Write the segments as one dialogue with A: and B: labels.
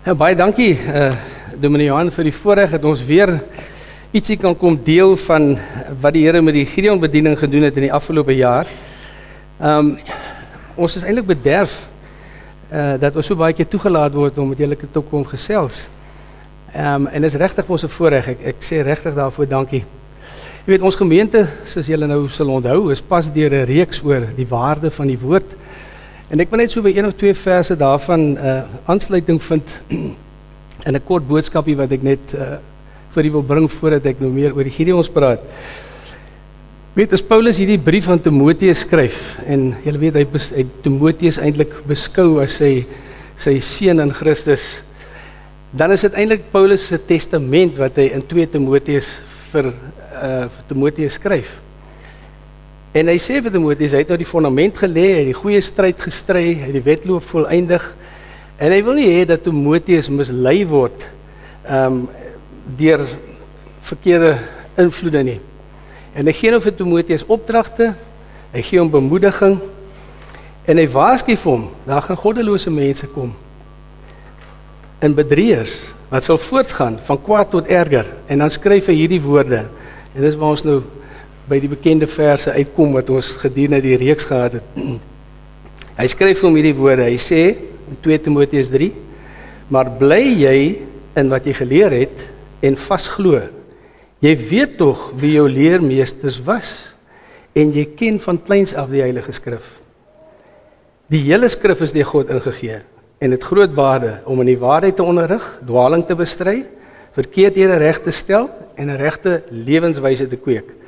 A: Ja, baie dankie uh Dominee Johan vir die voorreg dat ons weer ietsie kan kom deel van wat die Here met die Gideon bediening gedoen het in die afgelope jaar. Um ons is eintlik bederf uh dat ons so baie keer toegelaat word om met julle te kom gesels. Um en dit is regtig vir ons 'n voorreg. Ek ek sê regtig daarvoor dankie. Jy weet ons gemeente, soos julle nou sal onthou, is pas deur 'n reeks oor die waarde van die woord. En ek wil net so by een of twee verse daarvan 'n uh, aansluiting vind in 'n kort boodskapie wat ek net uh, vir u wil bring voordat ek nou meer oor die Gideons praat. Weet as Paulus hierdie brief aan Timoteus skryf en jy weet hy hy Timoteus eintlik beskou as sy sy seun in Christus, dan is dit eintlik Paulus se testament wat hy in 2 Timoteus vir uh, vir Timoteus skryf. En hy sê vir Timoteus, hy het nou die fondament gelê, hy het die goeie stryd gestry, hy het die wedloop volëindig. En hy wil nie hê dat Timoteus mislei word ehm um, deur verkeerde invloede nie. En hy gee nou vir Timoteus opdragte, hy gee hom bemoediging en hy waarsku vir hom, daar gaan goddelose mense kom. In bedrieërs wat sal voortgaan van kwaad tot erger en dan skryf hy hierdie woorde. En dis waar ons nou by die bekende verse uitkom wat ons gedurende die reeks gehad het. Hy skryf hom hierdie woorde. Hy sê in 2 Timoteus 3: "Maar bly jy in wat jy geleer het en vasglo. Jy weet tog wie jou leermeesters was en jy ken van kleins af die Heilige Skrif. Die hele Skrif is deur God ingegee en het groot waarde om in die waarheid te onderrig, dwaling te bestry, verkeerdhede reg te stel en 'n regte lewenswyse te kweek."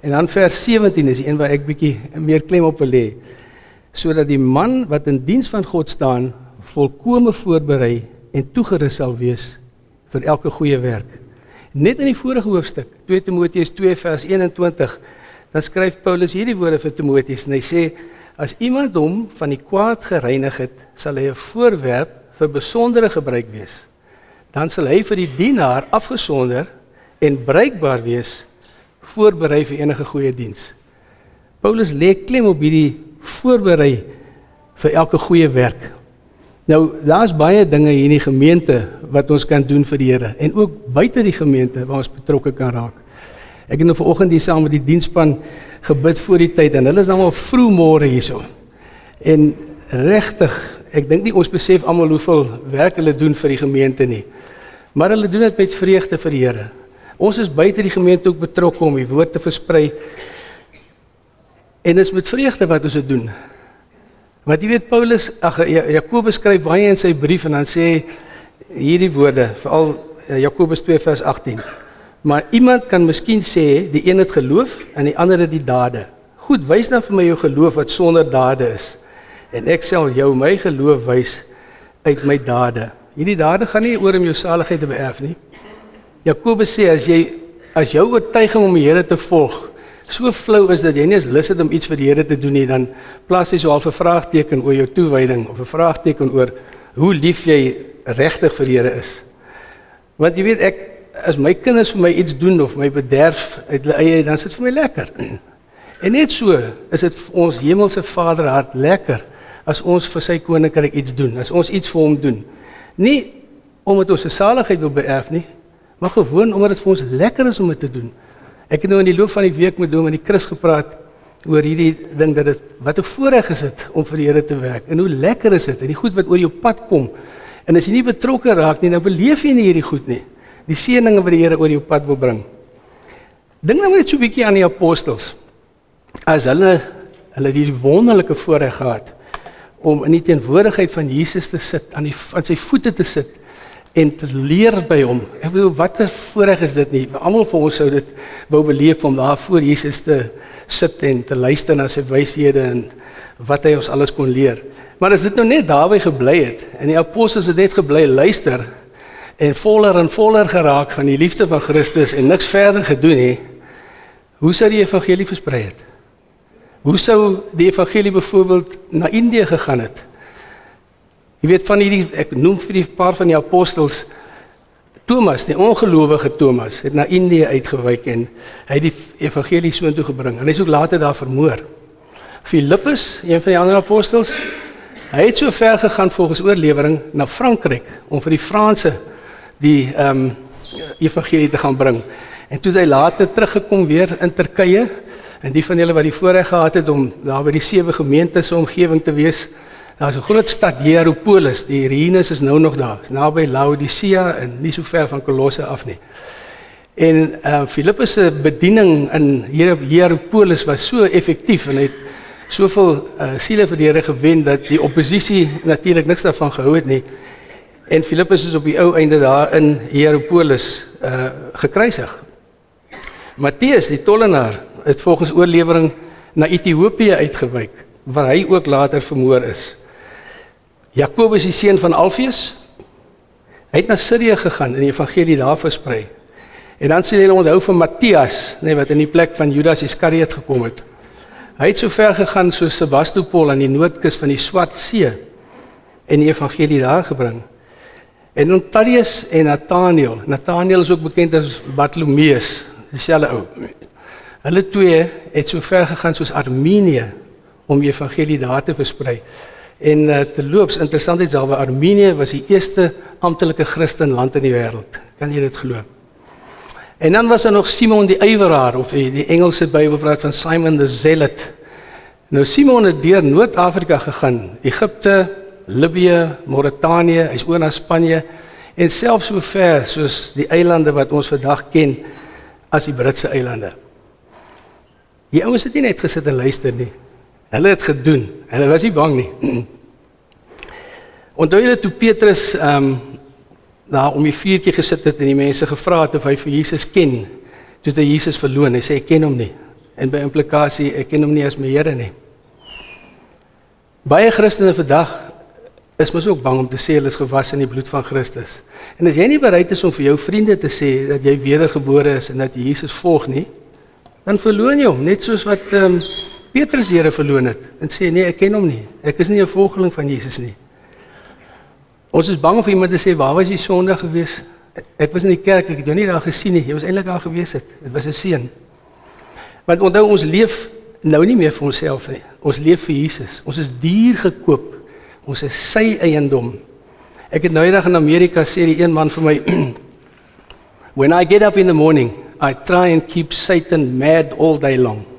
A: En dan vers 17 is die een waar ek bietjie meer klem op wil lê. Sodat die man wat in diens van God staan volkome voorberei en toegerus sal wees vir elke goeie werk. Net in die vorige hoofstuk, 2 Timoteus 2 vers 21, dan skryf Paulus hierdie woorde vir Timoteus en hy sê as iemand hom van die kwaad gereinig het, sal hy 'n voorwerp vir besondere gebruik wees. Dan sal hy vir die dienaar afgesonder en bruikbaar wees voorberei vir enige goeie diens. Paulus lê klem op hierdie voorberei vir elke goeie werk. Nou daar's baie dinge hier in die gemeente wat ons kan doen vir die Here en ook buite die gemeente waar ons betrokke kan raak. Ek het nou vanoggend hier saam met die diensspan gebid voor die tyd en hulle is nou al vroeg môre hierso. En regtig, ek dink nie ons besef almal hoeveel werk hulle doen vir die gemeente nie. Maar hulle doen dit met vreugde vir die Here. Ons is buite die gemeente ook betrokke om die woord te versprei. En dit is met vreugde wat ons dit doen. Want jy weet Paulus, ag ja, Jakobus skryf baie in sy brief en dan sê hierdie woorde, veral eh, Jakobus 2 vers 18. Maar iemand kan miskien sê die een het geloof en die ander het die dade. Goed, wys dan vir my jou geloof wat sonder dade is. En ek sal jou my geloof wys uit my dade. Hierdie dade gaan nie oor om jou saligheid te beerf nie. Jakobus sê as jy as jou oortuiging om die Here te volg so flou is dat jy nie eens lus het om iets vir die Here te doen nie, dan plaas jy so half 'n vraagteken oor jou toewyding of 'n vraagteken oor hoe lief jy regtig vir die Here is. Want jy weet ek as my kinders vir my iets doen of my bederf uit hulle eie dan is dit vir my lekker. En net so is dit vir ons hemelse Vader hart lekker as ons vir sy koninkryk iets doen, as ons iets vir hom doen. Nie omdat ons se saligheid wil beerf nie, maar gewoon omdat dit vir ons lekker is om dit te doen. Ek het nou in die loop van die week met hom en die Chris gepraat oor hierdie ding dat dit wat 'n voorreg is dit om vir die Here te werk en hoe lekker is dit en die goed wat oor jou pad kom. En as jy nie betrokke raak nie, dan beleef jy nie hierdie goed nie. Die seëninge wat die Here oor jou pad wil bring. Dink nou net so 'n bietjie aan die apostels. As hulle hulle die wonderlike voorreg gehad om in die teenwoordigheid van Jesus te sit, aan die aan sy voete te sit en te leer by hom. Ek bedoel watter voorreg is dit nie? Almal van ons sou dit wou beleef om daar voor Jesus te sit en te luister na sy wyshede en wat hy ons alles kon leer. Maar as dit nou net daarby gebly het en die apostels het net gebly luister en voller en voller geraak van die liefde van Christus en niks verder gedoen nie, hoe sou die evangelie versprei het? Hoe sou die evangelie byvoorbeeld na Indië gegaan het? Jy weet van hierdie ek noem vir die paar van die apostels Thomas, die ongelowige Thomas, het na Indië uitgewyk en hy het die evangelie soontoe gebring en hy is ook later daar vermoor. Filippus, een van die ander apostels, Hy het so ver gegaan volgens oorlewering na Frankryk om vir die Franse die ehm um, evangelie te gaan bring. En toe hy later teruggekom weer in Turkye en die van julle wat die voorreg gehad het om daar by die sewe gemeentes omgewing te wees, daar's 'n groot stad Hierapolis, die ruïnes is nou nog daar, is naby Laodicea en nie so ver van Kolosse af nie. En uh Filippus se bediening in Hierapolis was so effektief en het soveel uh, siele vir die Here gewen dat die oppositie natuurlik niks daarvan gehou het nie. En Filippus is op die ou einde daar in Hierapolis uh gekruisig. Matteus, die tollenaar, het volgens oorlewering na Ethiopië uitgewyk waar hy ook later vermoor is. Jakobus die seun van Alfeus, hy het na Sirië gegaan en die evangelie daar versprei. En dan sien jy onthou van Matthias, nê, nee, wat in die plek van Judas Iskariot gekom het. Hy het so ver gegaan soos Sebastopol aan die noordkus van die Swart See en die evangelie daar gebring. En Antonius en Nathanael, Nathanael is ook bekend as Bartolomeus, dieselfde ou. Hulle twee het so ver gegaan soos Armenië om die evangelie daar te versprei. En uh, te loops interessant is alwe Armenië was die eerste amptelike Christen land in die wêreld. Kan jy dit glo? En dan was daar nog Simon die Yweraar of die, die Engelse Bybel praat van Simon the Zealot. Nou Simon het deur Noord-Afrika gegaan, Egipte, Libië, Mauritanië, hy's oor na Spanje en selfs so ver soos die eilande wat ons vandag ken as die Britse eilande. Die ouens het nie net gesit en luister nie. Hulle het gedoen. Hulle was nie bang nie. Onthou jy toe Petrus ehm um, daar om die vuurtjie gesit het en die mense gevra het of hy vir Jesus ken. Toe het hy Jesus verloon. Hy sê ek ken hom nie. En by implikasie ek ken hom nie as my Here nie. Baie Christene vandag is mos ook bang om te sê hulle is gewas in die bloed van Christus. En as jy nie bereid is om vir jou vriende te sê dat jy wedergebore is en dat jy Jesus volg nie, dan verloon jy hom net soos wat ehm um, Petrus Here verloon het en sê nee, ek ken hom nie. Ek is nie 'n volgeling van Jesus nie. Ons is bang vir iemand sê waar was jy Sondag gewees? Ek was in die kerk, ek het jou nie daar gesien nie. Jy was eintlik daar gewees het. Dit was 'n seën. Want onthou ons leef nou nie meer vir onsself nie. Ons leef vir Jesus. Ons is duur gekoop. Ons is sy eiendom. Ek het nou eendag in Amerika sê die een man vir my When I get up in the morning, I try and keep Satan mad all day long.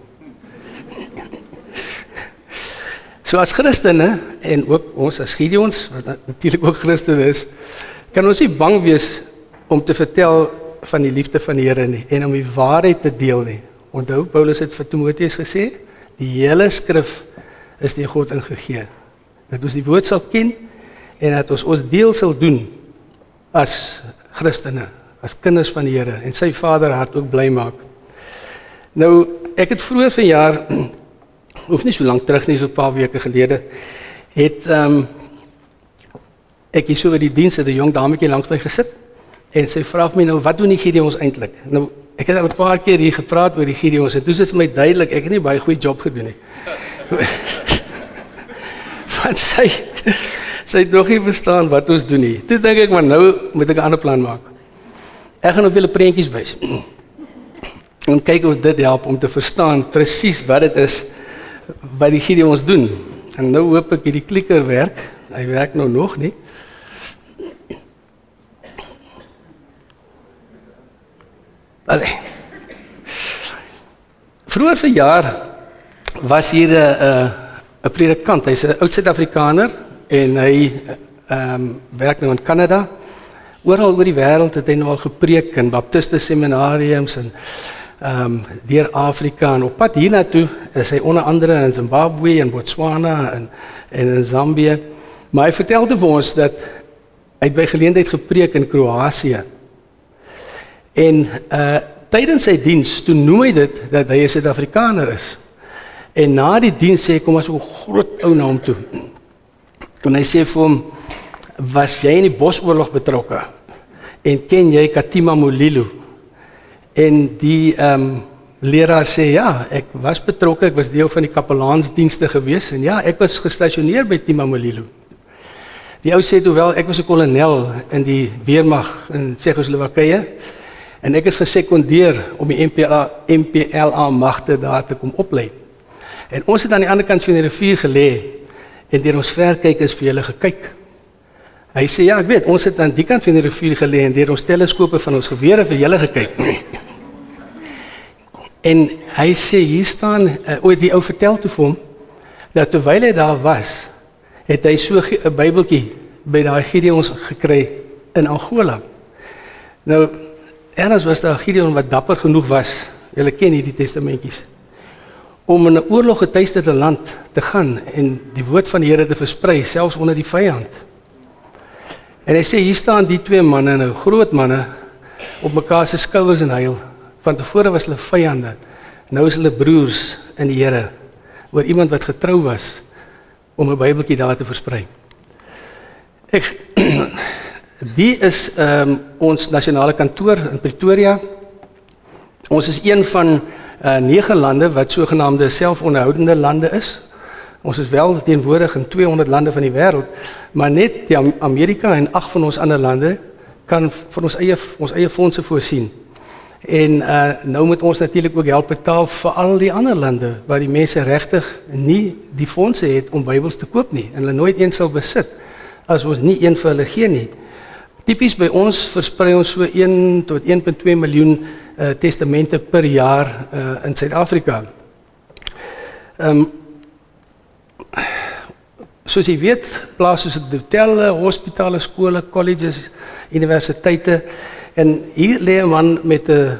A: So as Christene en ook ons as Gideons wat natuurlik ook Christene is, kan ons nie bang wees om te vertel van die liefde van die Here nie en om die waarheid te deel nie. Onthou Paulus het vir Timoteus gesê, die hele skrif is deur God ingegee. Dat ons die woord sal ken en dat ons ons deel sal doen as Christene, as kinders van die Here en sy Vader hart ook bly maak. Nou, ek het vroeër vanjaar hoef nie so lank terug nie, so 'n paar weke gelede het ehm um, ek hier so by die diens het 'n jong dametjie langs my gesit en sy vra vir my nou wat doen die Gideons eintlik? Nou ek het al 'n paar keer hier gepraat oor die Gideons en toe sê dit my duidelik ek het nie baie goeie job gedoen nie. Want sy sy het nog nie verstaan wat ons doen nie. Toe dink ek maar nou moet ek 'n ander plan maak. Ek gaan op julle prentjies wys. En kyk of dit help om te verstaan presies wat dit is wat die Gideon ons doen. En nou hoop ek hierdie klikker werk. Hy werk nou nog nie. Alre. Vroeger verjaar was hier 'n uh, 'n predikant. Hy's 'n oud Suid-Afrikaner en hy ehm um, werk nou in Kanada. Oral oor die wêreld het hy nou al gepreek in baptiste seminariums en ehm um, deur Afrika en op pad hiernatoe is hy onder andere in Zimbabwe en Botswana en en in Zambië. Maar hy vertelde vir ons dat hy by geleentheid gepreek in Kroasie. En uh tydens sy diens toe noem hy dit dat hy 'n Suid-Afrikaner is. En na die diens sê kom as 'n groot ou na hom toe. En hy sê vir hom was jy in die Bosoorlog betrokke? En ken jy Katima Molilo? En die ehm um, leraar sê ja, ek was betrokke, ek was deel van die kapelaansdienste gewees en ja, ek was gestasioneer by Timamolilo. Die ou sê hoewel ek was 'n kolonel in die weermag in Tsjechoslowakye en ek is gesekondeer om die MPLA MPLA magte daar te kom oplei. En ons het aan die ander kant van die rivier gelê en deur ons verkykers vir julle gekyk. Hy sê ja, ek weet, ons het aan die kant van die rivier gelê en deur ons teleskope van ons gewere vir julle gekyk. En hy sê hier staan uh, ooit die ou vertel toe vir hom dat terwyl hy daar was, het hy so 'n Bybeltjie by daai Gideons gekry in Angola. Nou Ernst was daar Gideon wat dapper genoeg was. Julle ken hierdie testamentjies om in 'n oorloggetuisterde land te gaan en die woord van die Here te versprei selfs onder die vyand. En hy sê hier staan die twee manne nou, groot manne op mekaar se skouers en huil. Van tevore was hulle vyande. Nou is hulle broers in die Here oor iemand wat getrou was om 'n Bybeltjie daar te versprei. Ek die is ehm um, ons nasionale kantoor in Pretoria. Ons is een van uh nege lande wat sogenaamde selfonderhoudende lande is. Ons is wel teenwoordig in 200 lande van die wêreld, maar net die Amerika en ag van ons ander lande kan vir ons eie ons eie fondse voorsien. En uh nou moet ons natuurlik ook help betaal vir al die ander lande waar die mense regtig nie die fondse het om Bybels te koop nie en hulle nooit een sal besit as ons nie een vir hulle gee nie. Tipies by ons versprei ons so 1 tot 1.2 miljoen uh, testamente per jaar uh, in Suid-Afrika. Ehm um, soos jy weet, plaas soos hotelle, hospitale, skole, colleges, universiteite en hier lê 'n man met 'n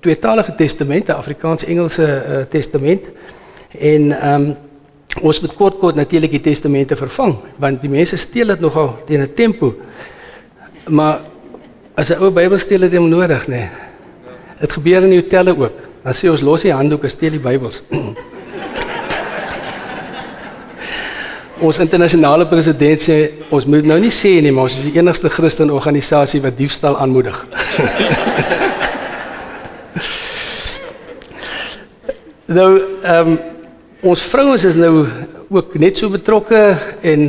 A: tweetalige testament, 'n Afrikaans-Engelse uh, testament en ehm um, ons moet kort kort natuurlik die testamente vervang want die mense steel dit nogal teen 'n tempo. Maar as 'n ou Bybel steel het jy nodig, nê? Nee. Dit gebeur in die hotelle ook. Dan sê ons los die handdoeke, steel die Bybels. ons internasionale president sê ons moet nou nie sê nie, maar ons is die enigste Christen organisasie wat diefstal aanmoedig. nou ehm um, ons vrouens is nou ook net so betrokke en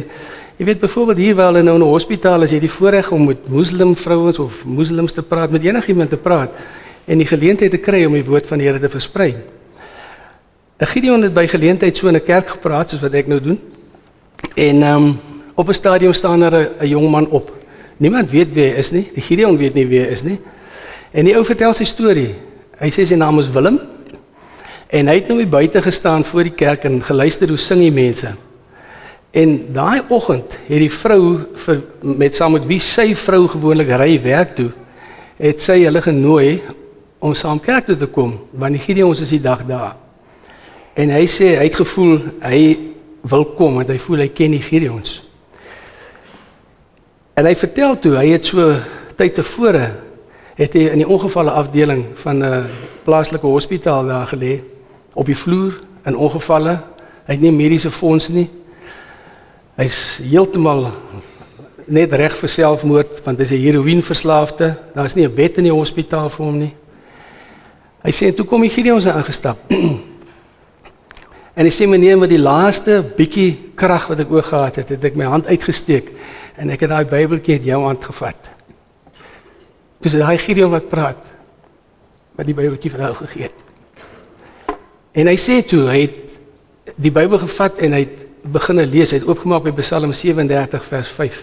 A: jy weet byvoorbeeld hier wel in 'n hospitaal as jy die voorreg om met moslim vrouens of moslems te praat, met enigiemand te praat en die geleentheid te kry om die woord van die Here te versprei. Gideon het by geleentheid so in 'n kerk gepraat soos wat ek nou doen. En ehm um, op 'n stadium staan daar 'n jong man op. Niemand weet wie hy is nie. Die Gideon weet nie wie hy is nie. En die ou vertel sy storie. Hy sê sy naam is Willem. En hy het nou buite gestaan voor die kerk en geluister hoe sing die mense. En daai oggend het die vrou vir met saam met wie sy vrou gewoonlik ry werk toe, het sy hulle genooi om saam kerk toe te kom want die Gideon ons is die dag daar. En hy sê hy het gevoel hy wil kom want hy voel hy ken die Gideons. En hy vertel toe hy het so tyd tevore het hy in die ongevalle afdeling van 'n plaaslike hospitaal daar gelê op die vloer in ongevalle. Hy het nie mediese fonds nie. Hy's heeltemal net reg vir selfmoord want hy's 'n heroïneverslaafde. Daar's nie 'n bed in die hospitaal vir hom nie. Hy sê toe kom die Gideon se aangestap. en hy sê meneer met die laaste bietjie krag wat ek oor gehad het, het ek my hand uitgesteek en ek het daai Bybeltjie uit jou hand gevat. Dis daai Gideon wat praat wat die Bybeltjie vir hom gegee het. En hy sê toe hy het die Bybel gevat en hy het begin lees, hy het oopgemaak by Psalm 37 vers 5.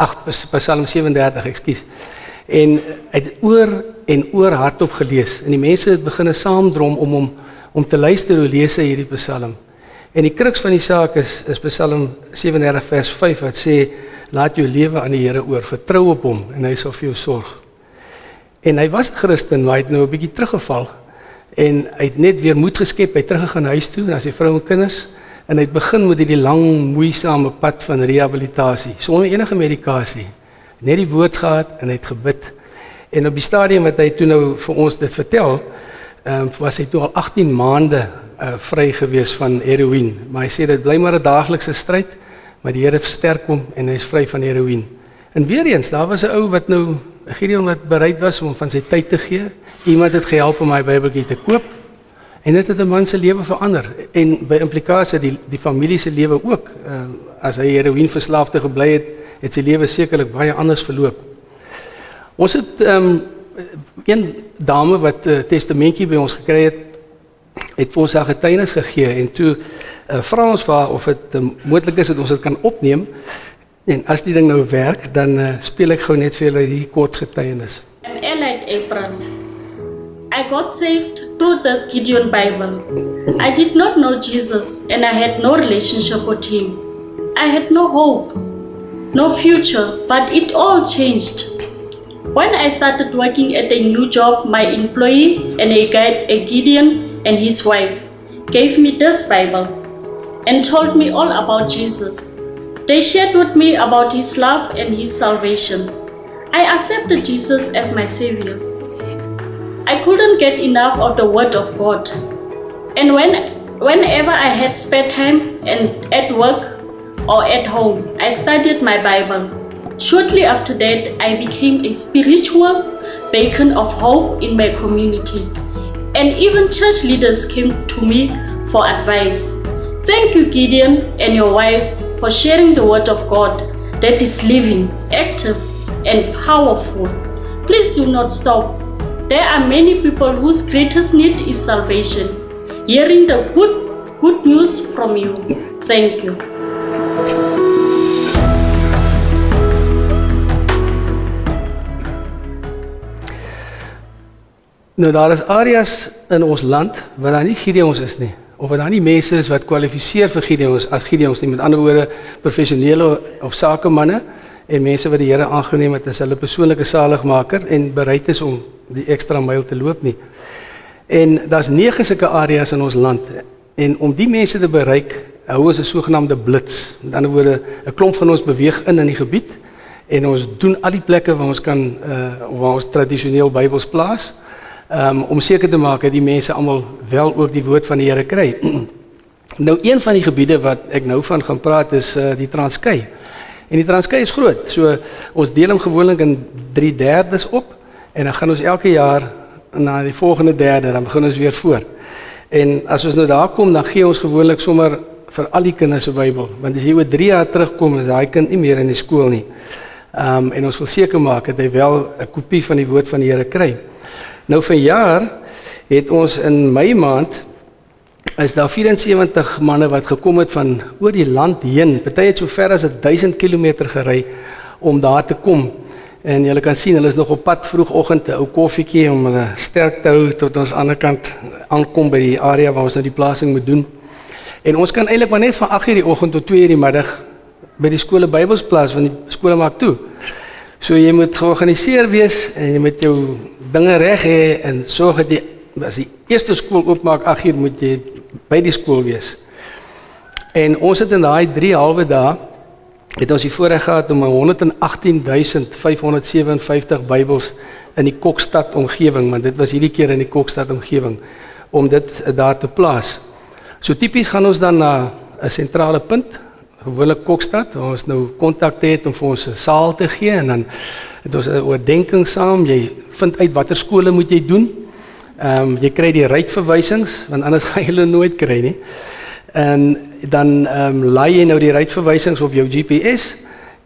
A: Ag, Psalm 37, ekskuus en het oor en oor hardop gelees en die mense het begine saamdrom om hom om te luister hoe lees hy hierdie Psalm. En die kruks van die saak is is Psalm 37 vers 5 wat sê laat jou lewe aan die Here oor, vertrou op hom en hy sal vir jou sorg. En hy was 'n Christen, maar hy het nou 'n bietjie teruggeval en hy het net weer moed geskep, hy teruggegaan huis toe na sy vrou en kinders en hy het begin met hierdie lang moeisame pad van rehabilitasie sonder enige medikasie net die woord gehad en hy het gebid. En op die stadium wat hy toe nou vir ons dit vertel, ehm um, was hy toe al 18 maande uh, vry gewees van heroïne. Maar hy sê dit bly maar 'n daaglikse stryd, maar die Here versterk hom en hy is vry van heroïne. En weer eens, daar was 'n ou wat nou Gideon wat bereid was om van sy tyd te gee. Iemand het gehelp om my Bybeltjie te koop. En dit het 'n man se lewe verander en by implikasie die die familie se lewe ook. Ehm uh, as hy heroïne verslaafde gebly het, het sy lewe sekerlik baie anders verloop. Ons het ehm um, een dame wat 'n uh, testamentjie by ons gekry het, het vir ons haar getuienis gegee en toe uh, vra ons haar of dit uh, is dat ons dit kan opneem. En as die ding nou werk, dan uh, speel ek gou net vir julle hierdie kort getuienis.
B: I'm Elite Abram. I got saved through this Gideon Bible. I did not know Jesus and I had no relationship with him. I had no hope, no future, but it all changed. When I started working at a new job, my employee and a guide, a Gideon and his wife, gave me this Bible and told me all about Jesus. They shared with me about his love and his salvation. I accepted Jesus as my Savior. I couldn't get enough of the Word of God. And when, whenever I had spare time and at work or at home, I studied my Bible. Shortly after that, I became a spiritual beacon of hope in my community. And even church leaders came to me for advice. Thank you, Gideon and your wives, for sharing the word of God that is living, active, and powerful. Please do not stop. There are many people whose greatest need is salvation. Hearing the good, good news from you. Thank you.
A: Nou daar is areas in ons land waar daar nie Gideons is nie of waar daar nie mense is wat kwalifiseer vir Gideons as Gideons nie. Met ander woorde, professionele of sakemanne en mense wat die Here aangeneem het as hulle persoonlike saligmaker en bereid is om die ekstra myl te loop nie. En daar's nege sulke areas in ons land en om die mense te bereik, hou ons 'n sogenaamde blits. Met ander woorde, 'n klomp van ons beweeg in in die gebied en ons doen al die plekke waar ons kan uh waar ons tradisioneel Bybels plaas um, om seker te maak dat die mense almal wel ook die woord van die Here kry. nou een van die gebiede wat ek nou van gaan praat is uh, die Transkei. En die Transkei is groot. So ons deel hom gewoonlik in 3/3 op en dan gaan ons elke jaar na die volgende derde dan begin ons weer voor. En as ons nou daar kom dan gee ons gewoonlik sommer vir al die kinders 'n Bybel, want as jy oor 3 jaar terugkom is daai kind nie meer in die skool nie. Ehm um, en ons wil seker maak dat hy wel 'n kopie van die woord van die Here kry. Nou vir jaar het ons in Mei maand is daar 74 manne wat gekom het van oor die land heen. Party het so ver as 1000 km gery om daar te kom. En jy kan sien hulle is nog op pad vroegoggend 'n ou koffietjie om hulle sterk te hou tot ons ander kant aankom by die area waar ons nou die plasing moet doen. En ons kan eintlik maar net van 8:00 die oggend tot 2:00 die middag by die skole Bybels plaas want die skole maak toe. So jy moet georganiseer wees en jy moet jou dinge reg hê en sorg dat jy as die eerste skool oopmaak 8uur moet jy by die skool wees. En ons het in daai 3 halwe dae het ons die voorreg gehad om 118557 Bybels in die Kokstad omgewing, want dit was hierdie keer in die Kokstad omgewing om dit daar te plaas. So tipies gaan ons dan na 'n sentrale punt, gewoonlik Kokstad, ons nou kontak het om vir ons 'n saal te gee en dan het ons 'n oordeenking saam. Jy vind uit watter skole moet jy doen. Ehm um, jy kry die rytverwysings want anders gaan jy hulle nooit kry nie. En dan ehm um, laai jy nou die rytverwysings op jou GPS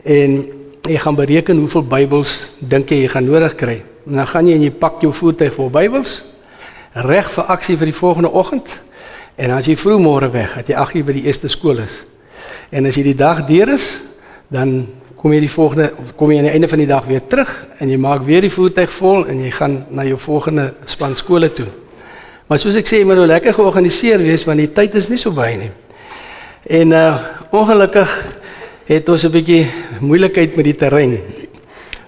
A: en jy gaan bereken hoeveel Bybels dink jy jy gaan nodig kry. En dan gaan jy en jy pak jou voertuig vol Bybels reg vir aksie vir die volgende oggend. En as jy vroeg môre weg, dat jy 8:00 by die eerste skool is. En as jy die dag deur is, dan kom jy die volgende kom jy aan die einde van die dag weer terug en jy maak weer die voertuig vol en jy gaan na jou volgende span skole toe. Maar soos ek sê, jy moet nou lekker georganiseer wees want die tyd is nie so baie nie. En uh ongelukkig het ons 'n bietjie moeilikheid met die terrein.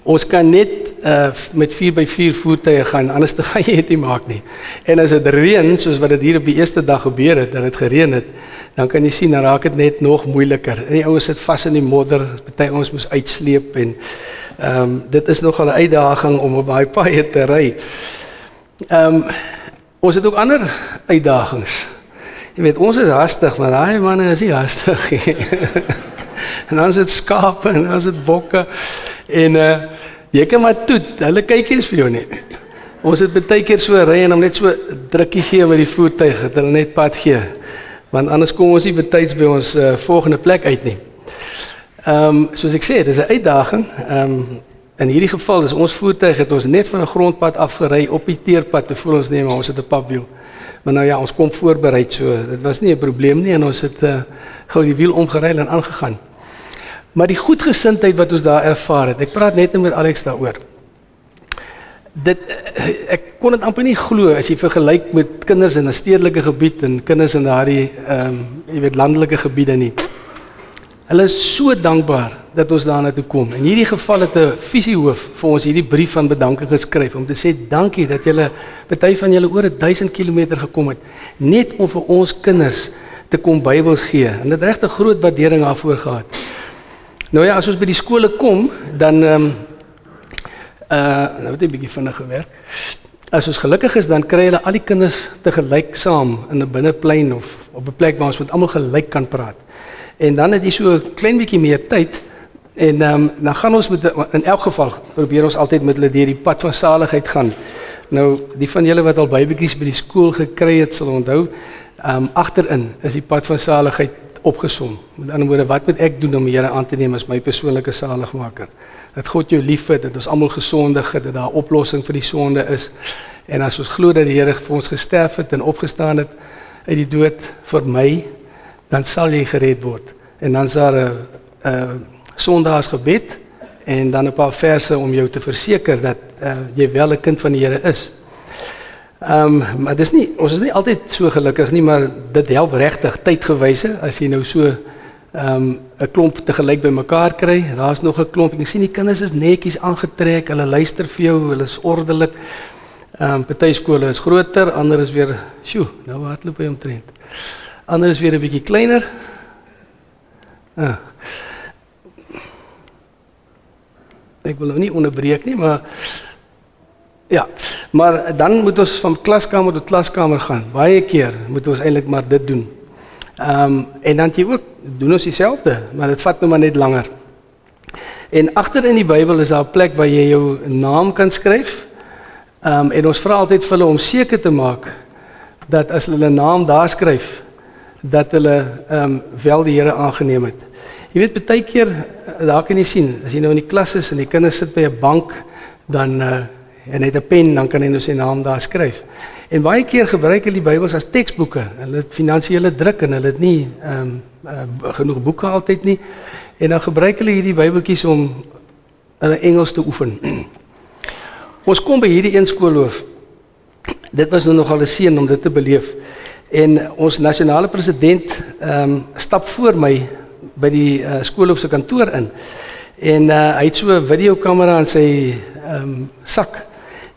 A: Ons kan net uh met 4x4 voertuie gaan, anders te gaan jy dit nie maak nie. En as dit reën soos wat dit hier op die eerste dag gebeur het, dat dit gereën het, dan kan jy sien dan raak dit net nog moeiliker. En die ouens sit vas in die modder, party ons moet uitsleep en ehm um, dit is nogal 'n uitdaging om op daai paaie te ry. Ehm um, ons het ook ander uitdagings. Jy weet, ons is hastig, maar daai manne is nie hastig nie. en dan is dit skape en dan is dit bokke en uh jy kan maar toe, hulle kyk eens vir jou nie. Ons het baie keer so ry en hom net so drukkie gee met die voertuig, dat hulle net pad gee want anders kom ons nie betyds by ons uh, volgende plek uit nie. Ehm um, soos ek sê, dis 'n uitdaging. Ehm um, in hierdie geval is ons voertuig het ons net van 'n grondpad afgery op die teerpad te voel ons neem ons het 'n papwiel. Maar nou ja, ons kom voorberei so. Dit was nie 'n probleem nie en ons het uh, gou die wiel omgeruil en aangegaan. Maar die goedgesindheid wat ons daar ervaar het. Ek praat net met Alex daaroor. Dit eh, ek kon dit amper nie glo as jy vergelyk met kinders in 'n stedelike gebied en kinders in daardie ehm um, jy weet landelike gebiede nie. Hulle is so dankbaar dat ons daarna toe kom. In hierdie geval het 'n visiehoof vir ons hierdie brief van bedanking geskryf om te sê dankie dat julle party van julle oor 1000 km gekom het net om vir ons kinders te kom Bybels gee. En dit regtig groot waardering daarvoor gehad. Nou ja, as ons by die skole kom, dan ehm um, uh nou het 'n bietjie vinnig gewerk. As ons gelukkig is, dan kry hulle al die kinders te gelyk saam in 'n binneplein of op 'n plek waar ons met almal gelyk kan praat. En dan het jy so 'n klein bietjie meer tyd en ehm um, dan gaan ons met in elk geval probeer ons altyd met hulle deur die pad van saligheid gaan. Nou die van julle wat al Bybeltjies by die skool gekry het, sal onthou, ehm um, agterin is die pad van saligheid opgesom. Met ander woorde, wat moet ek doen om die Here aan te neem as my persoonlike saligmaker? Dat God jou liefhet, dat ons almal gesondig het, dat daar 'n oplossing vir die sonde is. En as ons glo dat die Here vir ons gesterf het en opgestaan het uit die dood vir my dan sal jy gered word. En dan is daar 'n 'n Sondagsgebed en dan 'n paar verse om jou te verseker dat uh, jy wel 'n kind van die Here is. Ehm um, maar dis nie ons is nie altyd so gelukkig nie, maar dit help regtig tydgewyse as jy nou so ehm um, 'n klomp te gelyk bymekaar kry. Daar's nog 'n klomp. Ek sien die kinders is netjies aangetrek. Hulle luister vir jou. Hulle is ordelik. Ehm um, party skole is groter, ander is weer, sjoe, nou hardloop hy omtrent. Ander is weer 'n bietjie kleiner. Ah. Ek wil nou nie onderbreek nie, maar ja, maar dan moet ons van klaskamer tot klaskamer gaan. Baie keer moet ons eintlik maar dit doen. Ehm um, en dan jy ook doen ons dieselfde, maar dit vat nou maar net langer. En agter in die Bybel is daar 'n plek waar jy jou naam kan skryf. Ehm um, en ons vra altyd vir hulle om seker te maak dat as hulle 'n naam daar skryf, dat hulle ehm um, wel die Here aangeneem het. Jy weet baie keer eh, daar kan jy sien as jy nou in die klas is en die kinders sit by 'n bank dan uh en het 'n pen dan kan hy nou sy naam daar skryf. En baie keer gebruik hulle die Bybels as teksboeke. Hulle het finansiële druk en hulle het nie ehm um, uh, genoeg boeke altyd nie. En dan gebruik hulle hierdie Bybeltjies om hulle Engels te oefen. Ons kom by hierdie een skoolhoof. Dit was nou nogal 'n seën om dit te beleef. En ons nasionale president ehm um, stap voor my by die uh, skoolhof se kantoor in. En uh, hy het so 'n videokamera in sy ehm um, sak.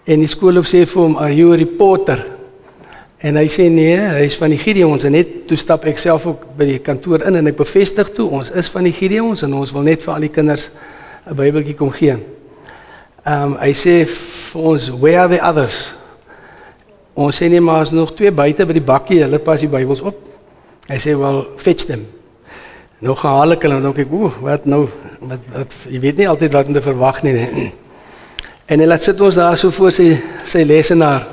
A: En die skoolhof sê vir hom, "Are you a reporter?" En hy sê nee, hy is van die Gideons en net toe stap ek self ook by die kantoor in en ek bevestig toe ons is van die Gideons en ons wil net vir al die kinders 'n Bybeltjie kom gee. Ehm um, hy sê vir ons, "Where are the others?" Ons sê nee, maar as nog twee buite by die bakkie, hulle pas die Bybels op. Hy sê wel fetch them. Nou gaan hulle hulle dan kyk, ooh, wat nou wat wat jy weet nie altyd wat om te verwag nie. nie. En laat sit ons daar so voor sy sy lesenaar.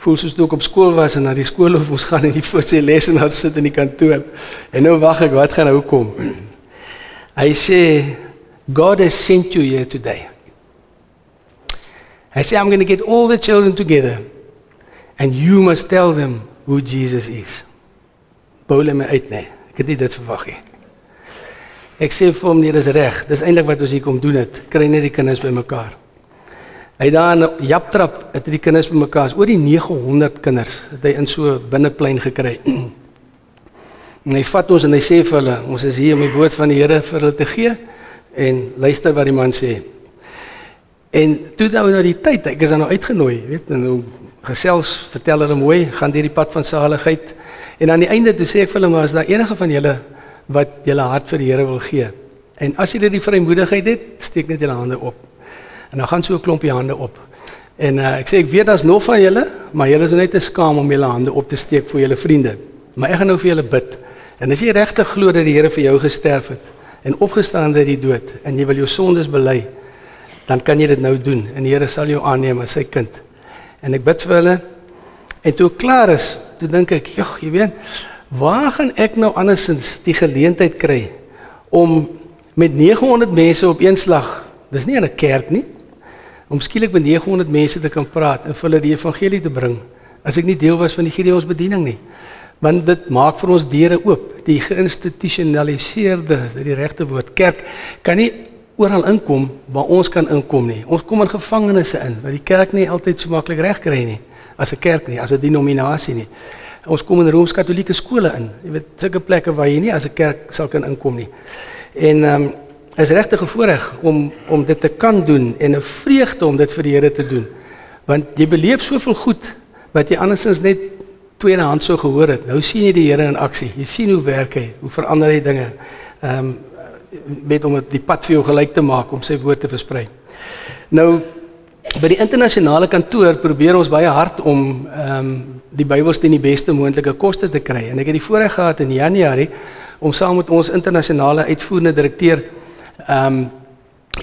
A: Voel soos toe ek op skool was en na die skool of ons gaan en die voor sy lesenaar sit in die kantoor. En nou wag ek, wat gaan nou kom? Hy sê God has sent you here today. Hy sê I'm going to get all the children together and you must tell them who Jesus is. Boule my uit nê. Ek het nie dit verwag nie. Ek sê vir hom nee, dis reg. Dis eintlik wat ons hier kom doen het. Kry net die kinders bymekaar. Hy daar in Japtrap het die kinders bymekaar. Is oor die 900 kinders het hy in so binneplein gekry. En hy vat ons en hy sê vir hulle, ons is hier om die woord van die Here vir hulle te gee en luister wat die man sê. En toe nou na die tyd, ek is dan nou uitgenooi, weet, en nou gesels, vertel hulle mooi, gaan deur die pad van saligheid. En aan die einde toe sê ek vir hulle maar as daar enige van julle wat julle hart vir die Here wil gee. En as julle die vrymoedigheid het, steek net julle hande op. En dan gaan so 'n klompie hande op. En uh, ek sê ek weet daar's nog van julle, maar julle is nou net te skaam om julle hande op te steek vir julle vriende. Maar ek gaan nou vir julle bid. En as jy regtig glo dat die Here vir jou gesterf het en opgestaan uit die dood en jy wil jou sondes bely, dan kan jy dit nou doen en die Here sal jou aanneem as sy kind. En ek bid vir hulle. En toe ek klaar is, toe dink ek, "Jog, jy weet, waar gaan ek nou andersins die geleentheid kry om met 900 mense op een slag, dis nie in 'n kerk nie, om skielik met 900 mense te kan praat en vir hulle die evangelie te bring as ek nie deel was van die Gideonsbediening nie. Want dit maak vir ons deure oop. Die geïnstitusionaliseerde, is dit die regte woord, kerk kan nie oral inkom waar ons kan inkom nie. Ons kom in gevangenisse in wat die kerk nie altyd so maklik regkry nie as 'n kerk nie, as 'n denominasie nie. Ons kom in Rooms-Katolieke skole in. Jy weet, sulke plekke waar jy nie as 'n kerk sal kan inkom nie. En ehm um, is regtig 'n voorreg om om dit te kan doen en 'n vreugde om dit vir die Here te doen. Want jy beleef soveel goed wat jy andersins net tweedehands sou gehoor het. Nou sien jy die Here in aksie. Jy sien hoe werk hy, hoe verander hy dinge. Ehm um, met om die pad vir jou gelyk te maak om sy woord te versprei. Nou by die internasionale kantoor probeer ons baie hard om ehm um, die Bybels teen die beste moontlike koste te kry. En ek het die voorreg gehad in Januarie om saam met ons internasionale uitvoerende direkteur ehm um,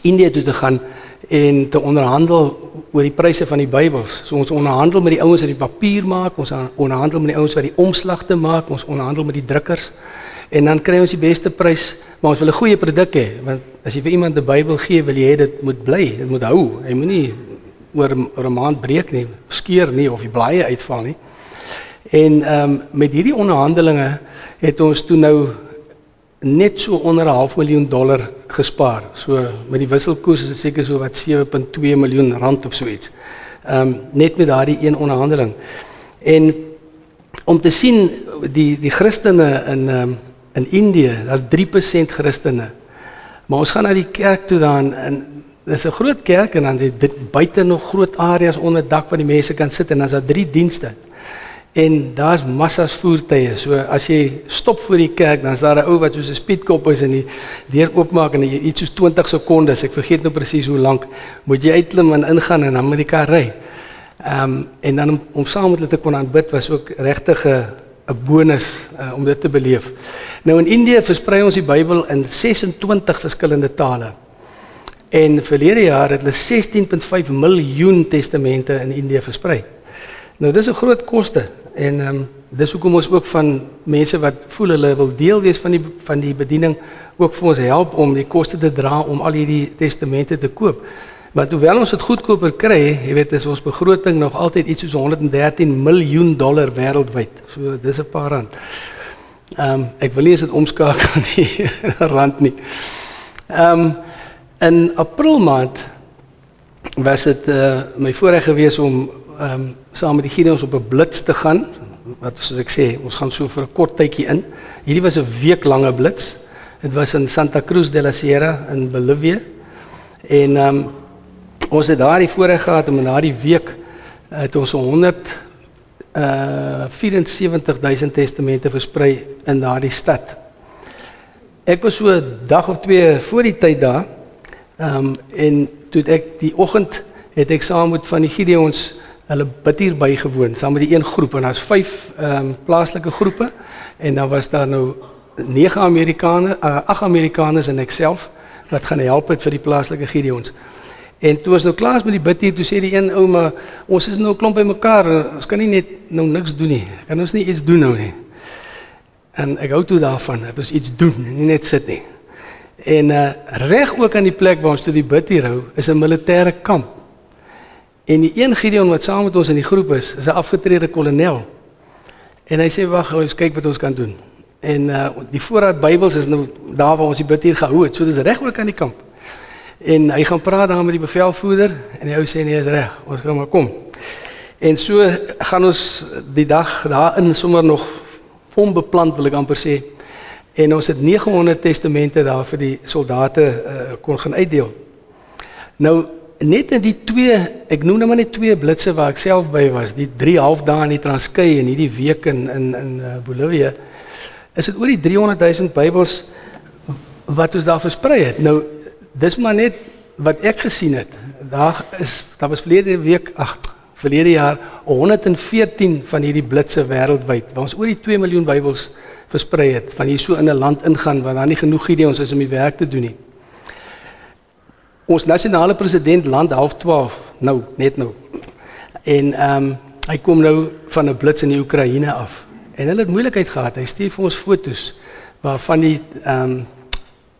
A: Indië toe te gaan en te onderhandel oor die pryse van die Bybels. So ons onderhandel met die ouens wat die papier maak, ons onderhandel met die ouens wat die omslagte maak, ons onderhandel met die drukkers en dan kry ons die beste prys, maar ons wil 'n goeie produk hê want as jy vir iemand 'n Bybel gee, wil jy hê dit moet bly, dit moet hou. Hy moenie oor 'n maand breek nie, skeur nie of die blaaie uitval nie. En ehm um, met hierdie onderhandelinge het ons toe nou net so onder 'n half miljoen dollar gespaar. So met die wisselkoers is dit seker so wat 7.2 miljoen rand of so iets. Ehm um, net met daardie een onderhandeling. En om te sien die die Christene in ehm um, in Indië, daar's 3% Christene. Maar ons gaan na die kerk toe dan en dis 'n groot kerk en dan dit buite nog groot areas onder dak waar die mense kan sit en dan's daar drie dienste. En daar's massas voertuie. So as jy stop voor die kerk, dan's daar 'n ou wat soos 'n speedkop is en die deur oopmaak en jy iets soos 20 sekondes, ek vergeet nou presies hoe lank, moet jy uitklim en ingaan en dan met die kar ry. Ehm um, en dan om, om saam met hulle te kon aanbid was ook regtig 'n 'n bonus uh, om dit te beleef. Nou in Indië versprei ons die Bybel in 26 verskillende tale. En verlede jaar het hulle 16.5 miljoen testamente in Indië versprei. Nou dis 'n groot koste en ehm um, dis hoekom ons ook van mense wat voel hulle wil deel wees van die van die bediening ook vir ons help om die koste te dra om al hierdie testamente te koop. Want hoewel ons dit goedkoper kry, jy weet, is ons begroting nog altyd iets soos 113 miljoen dollar wêreldwyd. So dis 'n paar rand. Ehm um, ek wil nie as dit omskakel nie rand nie. Ehm um, in April maand was dit uh, my voorreg gewees om ehm um, saam met die Gideons op 'n blits te gaan. Wat soos ek sê, ons gaan so vir 'n kort tydjie in. Hierdie was 'n week lange blits. Dit was in Santa Cruz de la Sierra in Bolivia. En ehm um, ons het daardie voorreg gehad om in daardie week het ons 100 uh 74000 testamente versprei in daardie stad. Ek was so 'n dag of twee voor die tyd daar. Ehm um, en toe ek die oggend het ek saam met van die Gideons hulle bid hier bygewoon saam met die een groep en daar's vyf ehm um, plaaslike groepe en dan was daar nou nege Amerikaners, uh, ag Amerikaners en ek self wat gaan help het vir die plaaslike Gideons. En toe ons nou klaar is met die bid hier, toe sê die een ou maar ons is nou klomp by mekaar, ons kan nie net nou niks doen nie. Kan ons nie iets doen nou nie? En ek hou toe daarvan dat ons iets doen, nie net sit nie. En uh reg ook aan die plek waar ons toe die bid hier hou, is 'n militêre kamp. En die een Gideon wat saam met ons in die groep is, is 'n afgetrede kolonel. En hy sê wag, ons kyk wat ons kan doen. En uh die voorraad Bybels is nou daar waar ons die bid hier gehou het. So dis reg ook aan die kamp. En hy gaan praat daar met die bevelvoerder en die ou sê nee, is reg. Ons gaan maar kom. En so gaan ons die dag daarin sommer nog onbeplant wil ek amper sê. En ons het 900 testamente daar vir die soldate uh, kon gaan uitdeel. Nou net in die twee, ek noem nou maar net twee blitse waar ek self by was, die 3 half dae in die Transkei en hierdie week in in in uh, Bolivia, is dit oor die 300 000 Bybels wat ons daar versprei het. Nou dis maar net wat ek gesien het. Daar is daar was verlede week, ag, verlede jaar 114 van hierdie blitse wêreldwyd. Waar ons oor die 2 miljoen Bybels versprei het van hier so in 'n land ingaan waar daar nie genoeg Gideons is om die werk te doen nie ons nasionale president land half 12 nou net nou. En ehm um, hy kom nou van 'n blits in die Oekraïne af. En hulle het moeilikheid gehad. Hy stuur vir ons fotos waarvan die ehm um,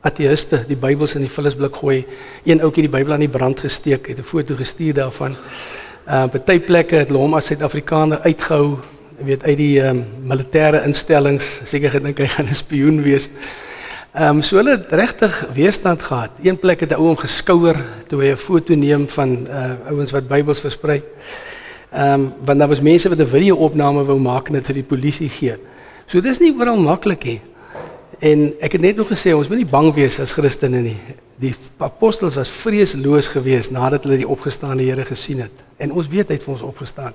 A: ateïste die Bybels in die vullisblik gooi. Een ouetjie die Bybel aan die brand gesteek het 'n foto gestuur daarvan. Uh party plekke het hulle hom as Suid-Afrikaner uitgehou, weet uit die ehm um, militêre instellings, seker gedink hy gaan 'n spioen wees. Ehm um, so hulle het regtig weerstand gehad. Een plek het 'n ou hom geskouer toe hy 'n foto neem van uh ouens wat Bybels versprei. Ehm um, want daar was mense wat 'n video-opname wou maak en dit vir die polisie gee. So dis nie oral maklik nie. En ek het net nog gesê ons moet nie bang wees as Christene nie. Die apostels was vreesloos geweest nadat hulle die opgestaane Here gesien het. En ons weet hy het vir ons opgestaan.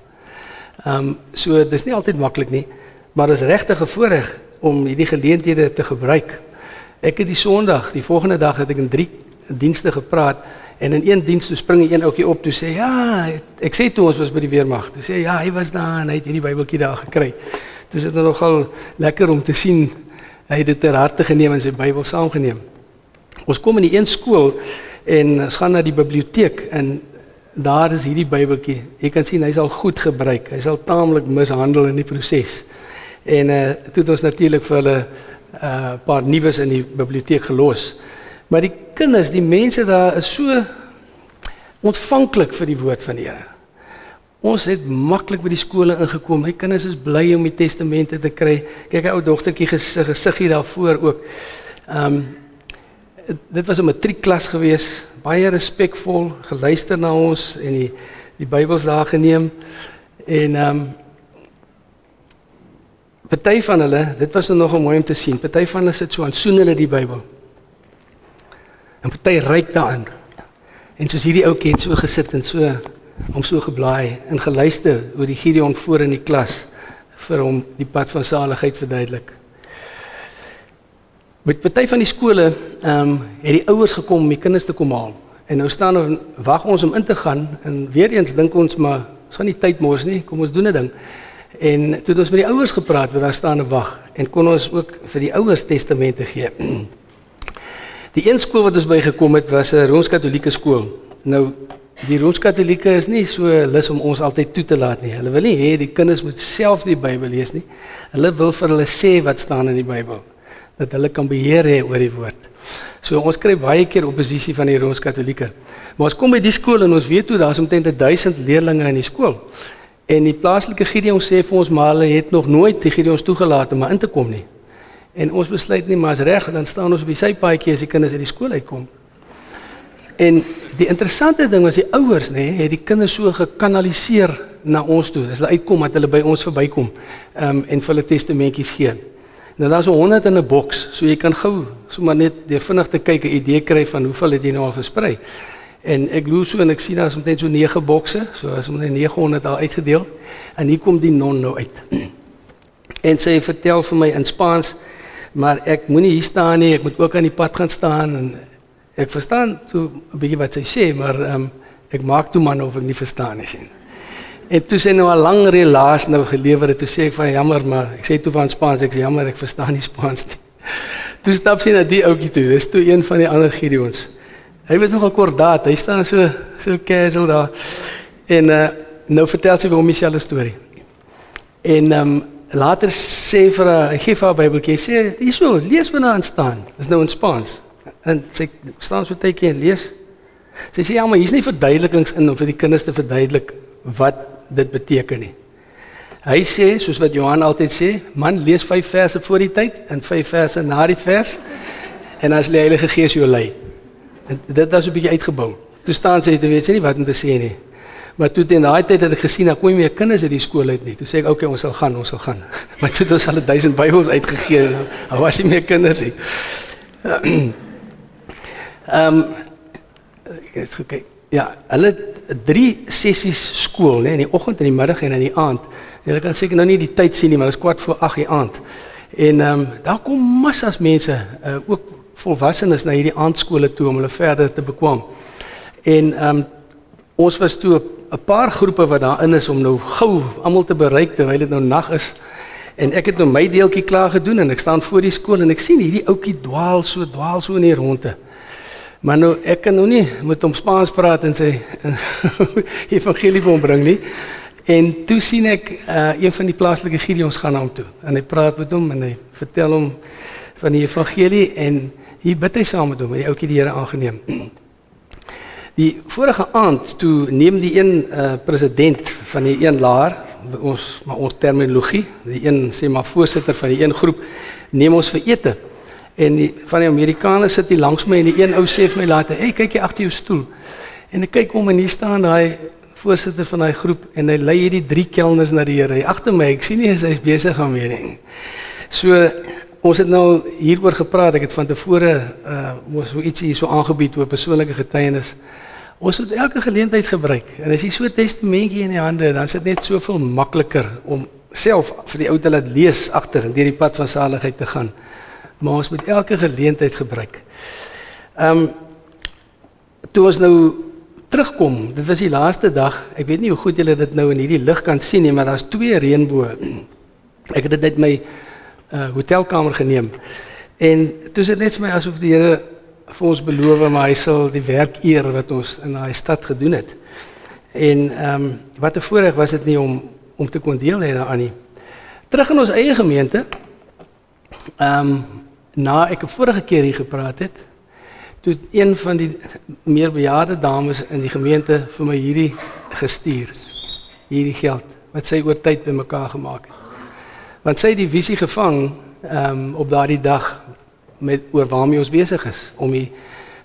A: Ehm um, so dis nie altyd maklik nie, maar dis regtig 'n voorreg om hierdie geleenthede te gebruik. Ek het die Sondag, die volgende dag het ek in drie dienste gepraat En in een diens toe spring een ouetjie op toe sê ja, ek sê toe ons was by die weermag. Toe sê ja, hy was daar en hy het hierdie Bybeltjie daar gekry. Toe is dit nou nogal lekker om te sien hy het dit ter harte geneem en sy Bybel saamgeneem. Ons kom in die een skool en ons gaan na die biblioteek en daar is hierdie Bybeltjie. Jy kan sien hy's al goed gebruik. Hy's al taamlik mishandel in die proses. En uh toe het ons natuurlik vir hulle 'n uh, paar nuus in die biblioteek gelos. Maar die kinders, die mense daar is so ontvanklik vir die woord van die Here. Ons het maklik by die skole ingekom. My kinders is bly om die testamente te kry. Kyk, 'n ou dogtertjie gesig gesiggie daarvoor ook. Ehm um, dit was 'n matriekklas gewees, baie respekvol, geluister na ons en die die Bybels daar geneem. En ehm um, party van hulle, dit was nog mooi om te sien. Party van hulle sit so aan soen hulle die Bybel. En party ryk daarin. En soos hierdie ouetjie het so gesit en so hom so geblaai en geluister oor die Gideon voor in die klas vir hom die pad van saligheid verduidelik. Met party van die skole, ehm um, het die ouers gekom om die kinders te kom haal. En nou staan ons wag ons om in te gaan en weer eens dink ons maar ons gaan nie tyd mors nie, kom ons doen 'n ding. En toe het ons met die ouers gepraat, wat daar staan en wag en kon ons ook vir die ouers testamente gee. Die een skool wat ons by gekom het was 'n Rooms-Katolieke skool. Nou die Rooms-Katolieke is nie so lus om ons altyd toe te laat nie. Hulle wil nie hê die kinders moet self die Bybel lees nie. Hulle wil vir hulle sê wat staan in die Bybel dat hulle kan beheer hê oor die woord. So ons kry baie keer oppositie van die Rooms-Katolieke. Maar ons kom by die skool en ons weet hoe daar's omtrent 1000 leerders in die skool. En die plaaslike Gideon sê vir ons maar hulle het nog nooit die Gideons toegelaat om in te kom nie. En ons besluit nie maar as reg dan staan ons op die sypaadjie as die kinders uit die skool uitkom. En die interessante ding was die ouers nê het die kinders so gekanaliseer na ons toe. As hulle uitkom dat hulle by ons verbykom um, en vir hulle testamentjies gee. Nou daar's 'n 100 in 'n boks, so jy kan gou sommer net deur vinnig te kyk 'n idee kry van hoeveel het jy nou al versprei. En ek loop so en ek sien daar's omtrent so 9 bokse, so as ons net 900 al uitgedeel. En hier kom die non nou uit. En sy vertel vir my in Spaans maar ek moenie hier staan nie, ek moet ook aan die pad gaan staan en ek verstaan so 'n bietjie wat sy sê, maar um, ek maak toe man of ek nie verstaan nie sien. En toe sê nou 'n lang relaas nou gelewer het, toe sê ek van jammer, maar ek sê toe van Spaans, ek sê jammer, ek verstaan nie Spaans nie. Toe stap sy na die ouetjie toe. Dis toe een van die ander Gideons. Hy was nog 'n kordaat. Hy staan so so casual daar. En uh, nou vertel sy vir hom dieselfde storie. En ehm um, later sê vir haar, gee vir haar Bybeltjie, sê hierso, lees wat daar staan. Dis nou in Spaans. En sy staan so tydjie en lees. Sy sê ja, maar hier's nie verduidelikings in om vir die kinders te verduidelik wat dit beteken nie. Hy sê soos wat Johan altyd sê, man lees 5 verse voor die tyd en 5 verse na die vers en as die Heilige Gees jou lei. En dit was 'n bietjie uitgebou. Toe staan sy, jy weet sy nie wat om te sê nie. Maar toe in daai tyd het ek gesien dat kom nie meer kinders uit die skool uit nie. Toe sê ek, "Oké, okay, ons sal gaan, ons sal gaan." Maar toe het ons al 1000 Bybels uitgegee. Daar was nie meer kinders nie. Ehm um, ek het gekyk. Ja, hulle drie sessies skool, nê, in die oggend en die middag en in die aand. Jy kan seker nou nie die tyd sien nie, maar dit is kwart voor 8 die aand. En ehm um, daar kom massas mense, uh, ook volwassenes na hierdie aandskole toe om hulle verder te bekwam. En ehm um, ons was toe 'n paar groepe wat daarin is om nou gou almal te bereik terwyl dit nou nag is. En ek het nou my deeltjie klaar gedoen en ek staan voor die skool en ek sien hierdie ouetjie dwaal so dwaal so in die ronde. Maar nou ek kan nou nie met hom Spaans praat en sy evangelie vir hom bring nie. En toe sien ek uh, een van die plaaslike Gideons gaan na hom toe en hy praat met hom en hy vertel hom van die evangelie en hier bid hy saam met hom, die ouetjie die Here aangeneem. Die vorige aand toe neem die een uh, president van die een laer ons maar ons terminologie, die een sê maar voorsitter van die een groep neem ons vir ete. En die, van die Amerikaners sit hier langs my en die een ou sê vir my later, "Hey, kyk jy agter jou stoel." En ek kyk om en hier staan daai voorsitter van daai groep en hy lei hierdie drie kelners na die Here. Agter my, ek sien nie hy's besig om mee nie. So ons het nou hieroor gepraat. Ek het van tevore uh mos so ietsie hier so aangebied oor persoonlike getuienis. Ons moet elke geleentheid gebruik. En as jy so 'n testamentjie in die hande, dan is dit net soveel makliker om self vir die ou te laat lees agter deur die pad van saligheid te gaan. Maar ons moet elke geleentheid gebruik. Ehm um, toe ons nou terugkom, dit was die laaste dag. Ek weet nie hoe goed julle dit nou in hierdie lig kan sien nie, maar daar's twee reënboë. Ek het dit net my uh, hotelkamer geneem. En toe sit net vir my asof die Here vir ons beloof maar hy sal die werk eer wat ons in daai stad gedoen het. En ehm um, wat 'n voorreg was dit nie om om te kon deel hê daaraan nie. Terug in ons eie gemeente. Ehm um, na ek 'n vorige keer hier gepraat het, toe een van die meer bejaarde dames in die gemeente vir my hierdie gestuur. Hierdie geld wat sy oor tyd bymekaar gemaak het. Want sy het die visie gevang ehm um, op daardie dag met oor waarmee ons besig is om die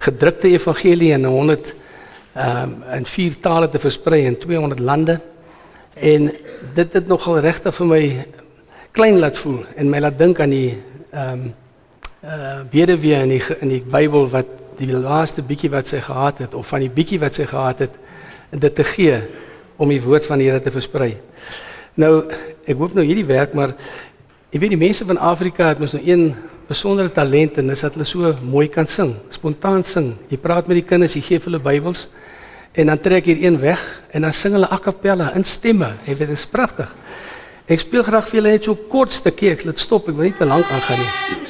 A: gedrukte evangelie in 100 ehm um, in vier tale te versprei in 200 lande. En dit het nogal regtig vir my klein laat voel en my laat dink aan die ehm um, eh uh, bedewe in die in die Bybel wat die laaste bietjie wat sy gehad het of van die bietjie wat sy gehad het dit te gee om die woord van die Here te versprei. Nou ek hoop nou hierdie werk maar ek weet die mense van Afrika het mos nou een besondere talent en dis dat hulle so mooi kan sing, spontaan sing. Jy praat met die kinders, jy gee hulle Bybels en dan trek hier een weg en dan sing hulle a cappella in stemme. Jy weet dit is pragtig. Ek speel graag vir julle net so kort stukkie. Ek laat stop, ek wil nie te lank aangaan nie.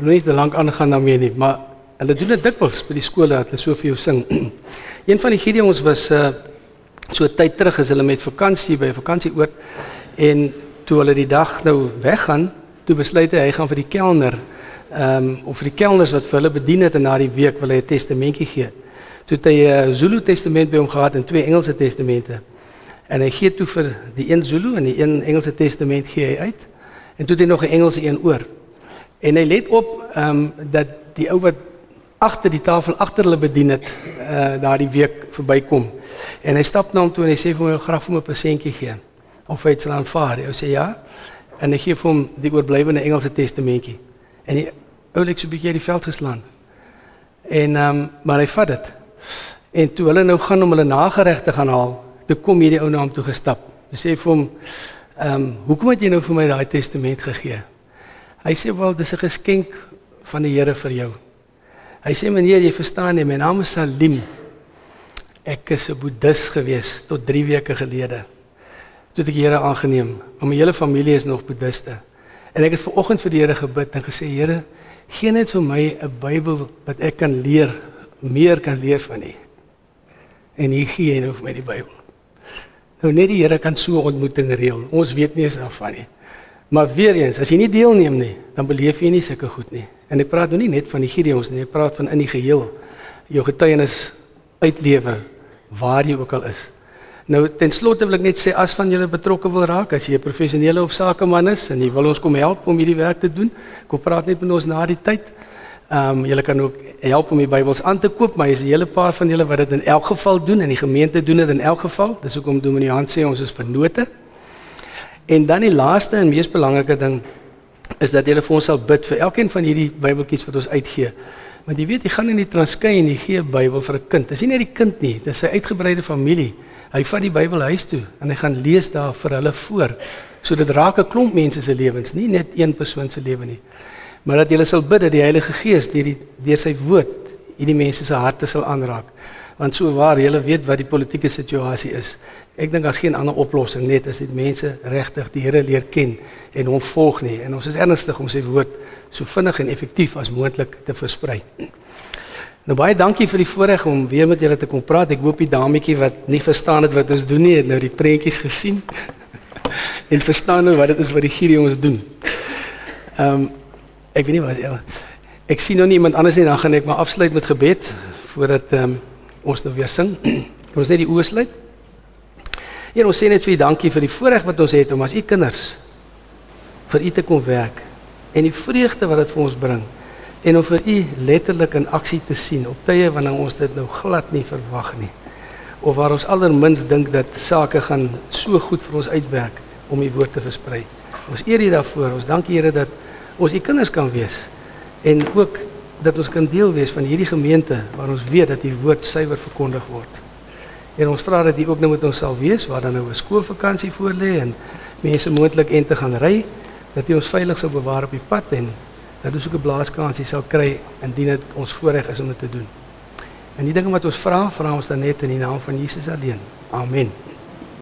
A: Wil nie te lank aangaan daarmee nie, maar hulle doen dit dikwels by die skole dat hulle so vir jou sing. een van die Gideons was uh so tyd terug as hulle met vakansie by 'n vakansieoord en toe hulle die dag nou weggaan, toe besluit hy hy gaan vir die kelner ehm um, of vir die kelners wat vir hulle bedien het en na die week wil hy 'n testamentjie gee. Toe het hy 'n uh, Zulu testament by hom gehad en twee Engelse testamente. En hy gee toe vir die een Zulu en die een Engelse testament gee hy uit. En toe het hy nog 'n Engelse een oor. En hy let op ehm um, dat die ou wat agter die tafel agter hulle bedien het uh daardie week verbykom. En hy stap na hom toe en hy sê vir my graag vir my 'n persentjie gee of hy dit sal aanvaar. Hy sê ja. En hy gee vir hom die oorblywende Engelse testamentjie. En die ou lyk so 'n bietjie uit die veld geslaan. En ehm um, maar hy vat dit. En toe hulle nou gaan om hulle nagereg te gaan haal, toe kom hierdie ou na hom toe gestap. Hy sê vir hom ehm um, hoekom het jy nou vir my daai testament gegee? Hy sê wel dis 'n geskenk van die Here vir jou. Hy sê meneer, jy verstaan nie, my naam is Salim. Ek is 'n boeddhis gewees tot 3 weke gelede. Toe ek die Here aangeneem, maar my hele familie is nog boeddhiste. En ek het ver oggend vir die Here gebid en gesê, Here, gee net vir my 'n Bybel wat ek kan leer, meer kan leer van U. En hier gee hy nou vir my die Bybel. Nou net die Here kan so 'n ontmoeting reël. Ons weet nie eens daarvan nie. Maar weer eens, as jy nie deelneem nie, dan beleef jy nie sulke goed nie. En ek praat nou nie net van die Gideons nie, ek praat van in die geheel jou getuienis uitlewe waar jy ook al is. Nou ten slotte wil ek net sê as van julle betrokke wil raak, as jy 'n professionele of sakeman is en jy wil ons kom help om hierdie werk te doen, kom praat net met ons na die tyd. Ehm um, julle kan ook help om die Bybels aan te koop, maar jy's 'n hele paar van julle wat dit in elk geval doen en die gemeente doen dit in elk geval. Dis hoekom Dominee Hans sê ons is vernote. En dan die laaste en mees belangrike ding is dat jy vir ons sal bid vir elkeen van hierdie Bybeltjies wat ons uitgee. Want jy weet, jy gaan in die Transkei en jy gee 'n Bybel vir 'n kind. Dis nie net die kind nie, dis sy uitgebreide familie. Hy vat die Bybel huis toe en hy gaan lees daar vir hulle voor. So dit raak 'n klomp mense se lewens, nie net een persoon se lewe nie. Maar dat jy sal bid dat die Heilige Gees deur die deur sy woord hierdie mense se harte sal aanraak. Want so waar jy weet wat die politieke situasie is. Ek dink daar's geen ander oplossing net as dit mense regtig die Here leer ken en hom volg nie. En ons is ernstig om sy woord so vinnig en effektief as moontlik te versprei. Nou baie dankie vir die voorreg om weer met julle te kom praat. Ek hoop die dametjie wat nie verstaan het wat ons doen nie, het nou die prentjies gesien. en verstaan nou wat dit is wat die Gideon ons doen. Ehm um, ek weet nie wat ja. Ek sien nou nie iemand anders nie, dan gaan ek maar afsluit met gebed voordat ehm um, ons nou weer sing. Kom ons net die oë sluit. Here, ons sê net vir U dankie vir die voorreg wat ons het om as U kinders vir U te kom werk en die vreugde wat dit vir ons bring en om vir U letterlik in aksie te sien op tye wanneer ons dit nou glad nie verwag nie of waar ons allermins dink dat sake gaan so goed vir ons uitwerk om U woord te versprei. Ons eer U daarvoor. Ons dank Here dat ons U kinders kan wees en ook dat ons kan deel wees van hierdie gemeente waar ons weet dat U woord suiwer verkondig word. En ons vra dat U ook nou met ons sal wees waar dan nou 'n skoolvakansie voor lê en mense moontlik en te gaan ry dat U ons veilig sal bewaar op die pad en dat ons ook 'n blaaskansie sal kry indien dit ons voorreg is om dit te doen. En die dinge wat ons vra, vra ons dan net in die naam van Jesus alleen. Amen.